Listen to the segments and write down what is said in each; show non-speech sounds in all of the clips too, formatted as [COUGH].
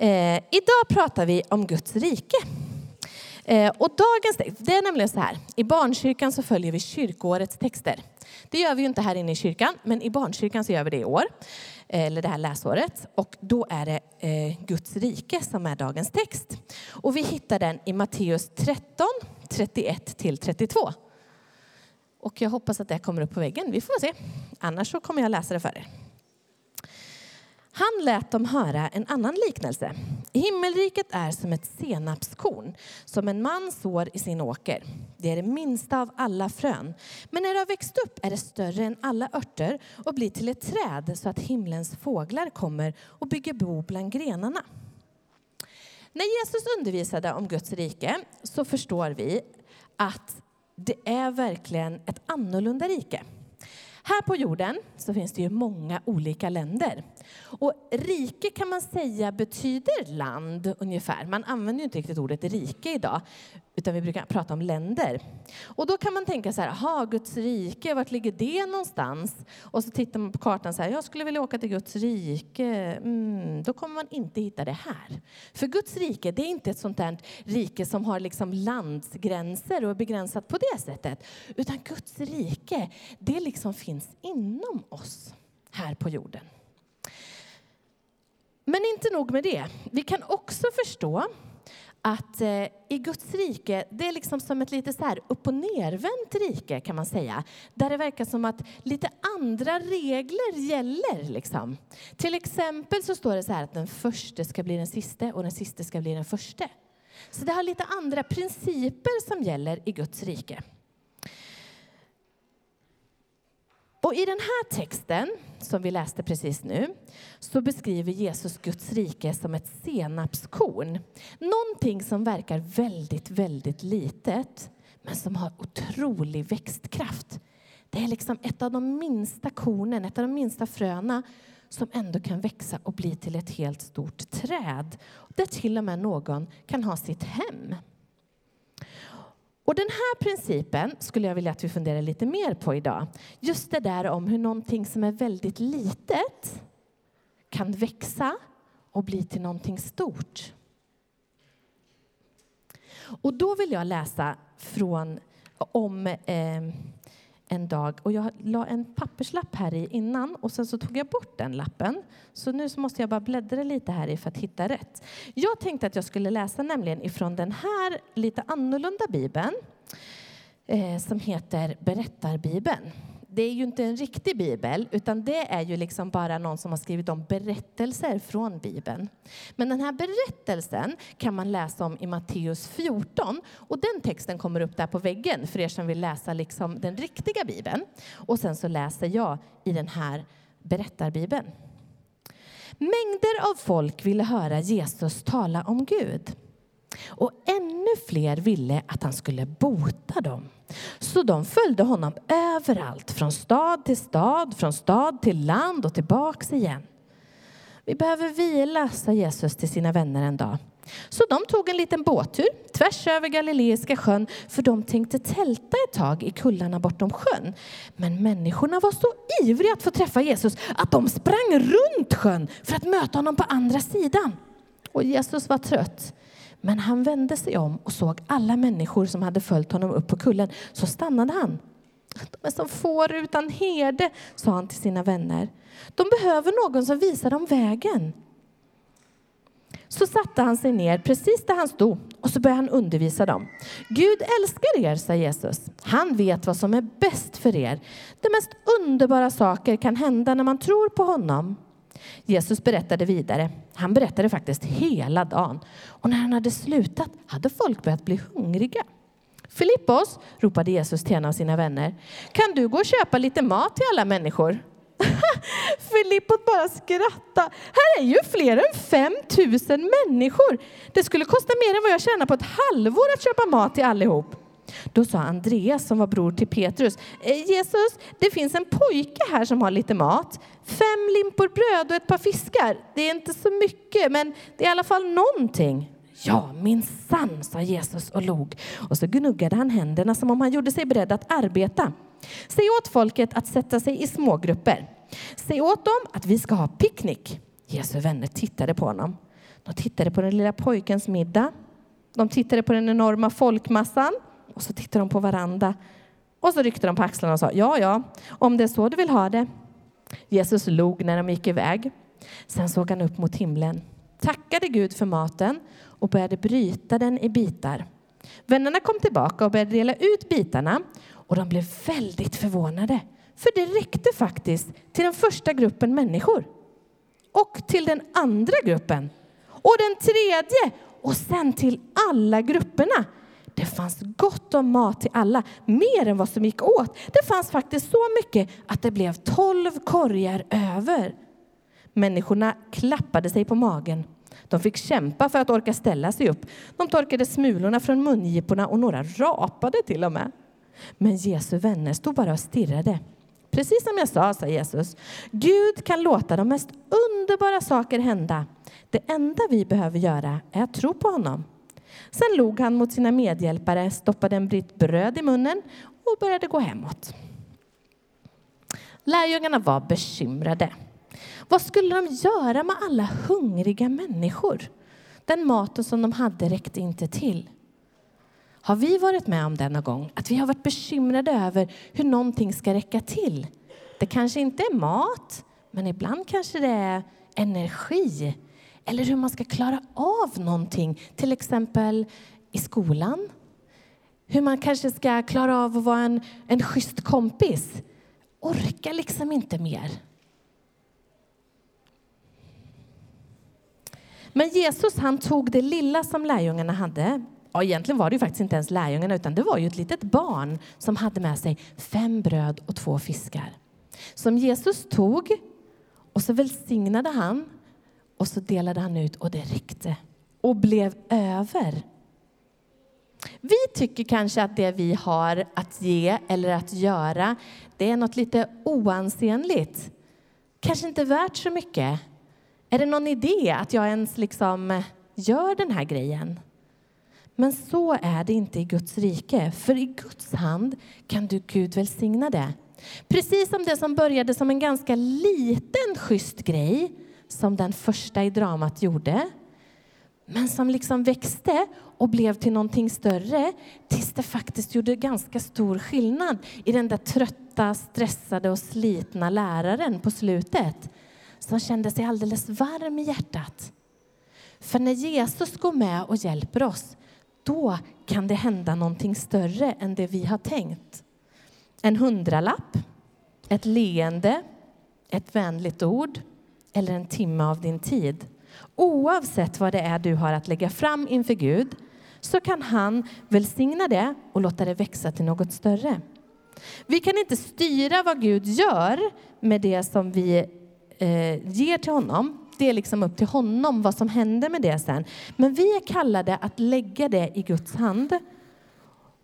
Eh, idag pratar vi om Guds rike. Eh, och dagens text, det är nämligen så här, i barnkyrkan så följer vi kyrkoårets texter. Det gör vi ju inte här inne i kyrkan, men i barnkyrkan så gör vi det i år, eh, eller det här läsåret. Och då är det eh, Guds rike som är dagens text. Och vi hittar den i Matteus 13, 31 till 32. Och jag hoppas att det kommer upp på väggen, vi får se. Annars så kommer jag läsa det för er. Han lät dem höra en annan liknelse. Himmelriket är som ett senapskorn som en man sår i sin åker. Det är det minsta av alla frön. Men när det har växt upp är det större än alla örter och blir till ett träd så att himlens fåglar kommer och bygger bo bland grenarna. När Jesus undervisade om Guds rike så förstår vi att det är verkligen ett annorlunda rike. Här på jorden så finns det ju många olika länder. Och rike kan man säga betyder land ungefär. Man använder ju inte riktigt ordet rike idag, utan vi brukar prata om länder. Och då kan man tänka så här, ha Guds rike, vart ligger det någonstans? Och så tittar man på kartan så här, jag skulle vilja åka till Guds rike. Mm, då kommer man inte hitta det här. För Guds rike, det är inte ett sånt där rike som har liksom landsgränser och är begränsat på det sättet. Utan Guds rike, det liksom finns inom oss här på jorden. Men inte nog med det. Vi kan också förstå att eh, i Guds rike, det är liksom som ett lite så här upp och nervänt rike kan man säga. Där det verkar som att lite andra regler gäller. Liksom. Till exempel så står det så här att den första ska bli den siste och den siste ska bli den första. Så det har lite andra principer som gäller i Guds rike. Och i den här texten som vi läste precis nu så beskriver Jesus Guds rike som ett senapskorn. Någonting som verkar väldigt, väldigt litet men som har otrolig växtkraft. Det är liksom ett av de minsta kornen, ett av de minsta fröna som ändå kan växa och bli till ett helt stort träd där till och med någon kan ha sitt hem. Och den här principen skulle jag vilja att vi funderar lite mer på idag. Just det där om hur någonting som är väldigt litet kan växa och bli till någonting stort. Och då vill jag läsa från om eh, en dag. Och jag la en papperslapp här i innan och sen så tog jag bort den lappen. Så nu så måste jag bara bläddra lite här i för att hitta rätt. Jag tänkte att jag skulle läsa nämligen ifrån den här lite annorlunda bibeln eh, som heter Berättarbibeln det är ju inte en riktig bibel, utan det är ju liksom bara någon som har skrivit om berättelser från Bibeln. Men den här berättelsen kan man läsa om i Matteus 14 och den texten kommer upp där på väggen för er som vill läsa liksom den riktiga Bibeln. Och sen så läser jag i den här berättarbibeln. Mängder av folk ville höra Jesus tala om Gud. Och ännu fler ville att han skulle bota dem. Så de följde honom överallt, från stad till stad, från stad till land och tillbaks igen. Vi behöver vila, sa Jesus till sina vänner en dag. Så de tog en liten båttur tvärs över Galileiska sjön för de tänkte tälta ett tag i kullarna bortom sjön. Men människorna var så ivriga att få träffa Jesus att de sprang runt sjön för att möta honom på andra sidan. Och Jesus var trött. Men han vände sig om och såg alla människor som hade följt honom upp på kullen. Så stannade han. De är som får utan herde, sa han till sina vänner. De behöver någon som visar dem vägen. Så satte han sig ner precis där han stod och så började han undervisa dem. Gud älskar er, sa Jesus. Han vet vad som är bäst för er. De mest underbara saker kan hända när man tror på honom. Jesus berättade vidare. Han berättade faktiskt hela dagen. Och när han hade slutat hade folk börjat bli hungriga. Filippos, ropade Jesus till en av sina vänner. Kan du gå och köpa lite mat till alla människor? [LAUGHS] Filippos bara skrattade. Här är ju fler än 5 000 människor. Det skulle kosta mer än vad jag tjänar på ett halvår att köpa mat till allihop. Då sa Andreas, som var bror till Petrus, eh, Jesus, det finns en pojke här som har lite mat. Fem limpor bröd och ett par fiskar. Det är inte så mycket, men det är i alla fall någonting. Ja, min sann, sa Jesus och log. Och så gnuggade han händerna som om han gjorde sig beredd att arbeta. Säg åt folket att sätta sig i smågrupper. Säg åt dem att vi ska ha picknick. Jesu vänner tittade på honom. De tittade på den lilla pojkens middag. De tittade på den enorma folkmassan och så tittade de på varandra. Och så ryckte de på axlarna och sa ja, ja, om det är så du vill ha det. Jesus log när de gick iväg. Sen såg han upp mot himlen, tackade Gud för maten och började bryta den i bitar. Vännerna kom tillbaka och började dela ut bitarna och de blev väldigt förvånade. För det räckte faktiskt till den första gruppen människor och till den andra gruppen och den tredje och sen till alla grupperna. Det fanns gott om mat till alla, mer än vad som gick åt. Det fanns faktiskt så mycket att det blev tolv korgar över. Människorna klappade sig på magen. De fick kämpa för att orka ställa sig upp. De torkade smulorna från mungiporna och några rapade till och med. Men Jesu vänner stod bara och stirrade. Precis som jag sa, sa Jesus, Gud kan låta de mest underbara saker hända. Det enda vi behöver göra är att tro på honom. Sen log han mot sina medhjälpare, stoppade en bit bröd i munnen och började gå hemåt. Lärjungarna var bekymrade. Vad skulle de göra med alla hungriga människor? Den maten som de hade räckte inte till. Har vi varit med om denna gång? Att vi har varit bekymrade över hur någonting ska räcka till. Det kanske inte är mat, men ibland kanske det är energi eller hur man ska klara av någonting, till exempel i skolan. Hur man kanske ska klara av att vara en, en schysst kompis. Orkar liksom inte mer. Men Jesus han tog det lilla som lärjungarna hade. Ja, egentligen var det ju faktiskt inte ens lärjungarna utan det var ju ett litet barn som hade med sig fem bröd och två fiskar. Som Jesus tog och så välsignade han och så delade han ut och det räckte och blev över. Vi tycker kanske att det vi har att ge eller att göra, det är något lite oansenligt. Kanske inte värt så mycket. Är det någon idé att jag ens liksom gör den här grejen? Men så är det inte i Guds rike, för i Guds hand kan du Gud välsigna det. Precis som det som började som en ganska liten schysst grej som den första i dramat gjorde men som liksom växte och blev till någonting större tills det faktiskt gjorde ganska stor skillnad i den där trötta, stressade och slitna läraren på slutet som kände sig alldeles varm i hjärtat. För när Jesus går med och hjälper oss då kan det hända någonting större än det vi har tänkt. En hundralapp, ett leende, ett vänligt ord eller en timme av din tid. Oavsett vad det är du har att lägga fram inför Gud så kan han välsigna det och låta det växa till något större. Vi kan inte styra vad Gud gör med det som vi eh, ger till honom. Det är liksom upp till honom vad som händer med det sen. Men vi är kallade att lägga det i Guds hand.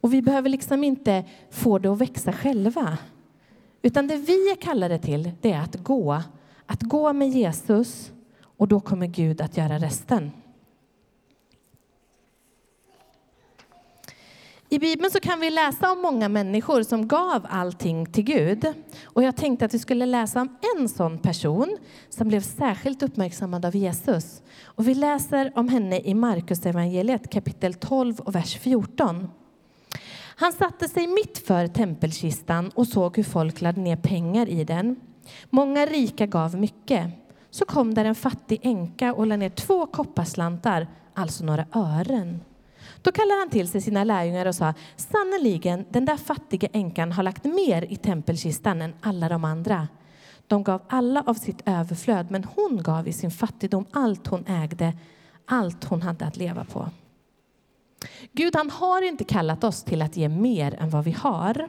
Och vi behöver liksom inte få det att växa själva. Utan det vi är kallade till, det är att gå att gå med Jesus och då kommer Gud att göra resten. I Bibeln så kan vi läsa om många människor som gav allting till Gud. Och jag tänkte att vi skulle läsa om en sån person som blev särskilt uppmärksammad av Jesus. Och vi läser om henne i Markus evangeliet kapitel 12 och vers 14. Han satte sig mitt för tempelkistan och såg hur folk lade ner pengar i den. Många rika gav mycket. Så kom där en fattig änka och lade ner två kopparslantar, alltså några ören. Då kallade han till sig sina lärjungar och sa sannerligen, den där fattiga änkan har lagt mer i tempelkistan än alla de andra. De gav alla av sitt överflöd, men hon gav i sin fattigdom allt hon ägde, allt hon hade att leva på. Gud han har inte kallat oss till att ge mer än vad vi har,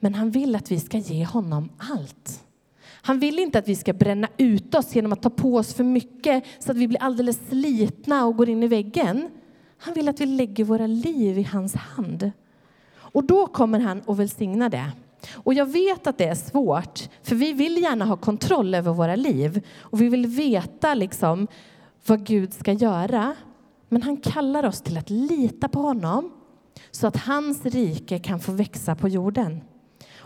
men han vill att vi ska ge honom allt. Han vill inte att vi ska bränna ut oss genom att ta på oss för mycket så att vi blir alldeles slitna och går in i väggen. Han vill att vi lägger våra liv i hans hand. Och då kommer han att välsigna det. Och jag vet att det är svårt, för vi vill gärna ha kontroll över våra liv och vi vill veta liksom vad Gud ska göra. Men han kallar oss till att lita på honom så att hans rike kan få växa på jorden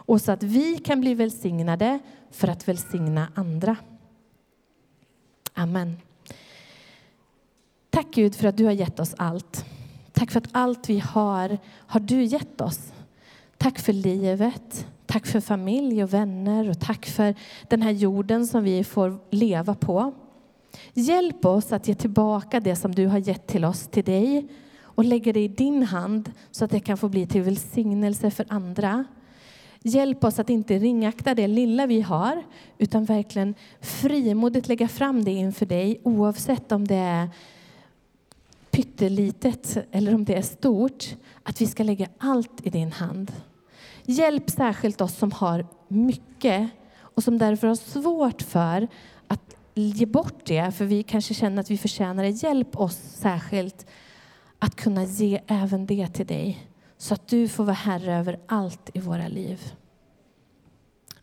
och så att vi kan bli välsignade för att välsigna andra. Amen. Tack Gud för att du har gett oss allt. Tack för att allt vi har, har du gett oss. Tack för livet, tack för familj och vänner och tack för den här jorden som vi får leva på. Hjälp oss att ge tillbaka det som du har gett till oss till dig och lägga det i din hand så att det kan få bli till välsignelse för andra. Hjälp oss att inte ringakta det lilla vi har utan verkligen frimodigt lägga fram det inför dig oavsett om det är pyttelitet eller om det är stort. Att vi ska lägga allt i din hand. Hjälp särskilt oss som har mycket och som därför har svårt för att ge bort det för vi kanske känner att vi förtjänar det. Hjälp oss särskilt att kunna ge även det till dig så att du får vara Herre över allt i våra liv.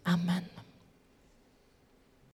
Amen.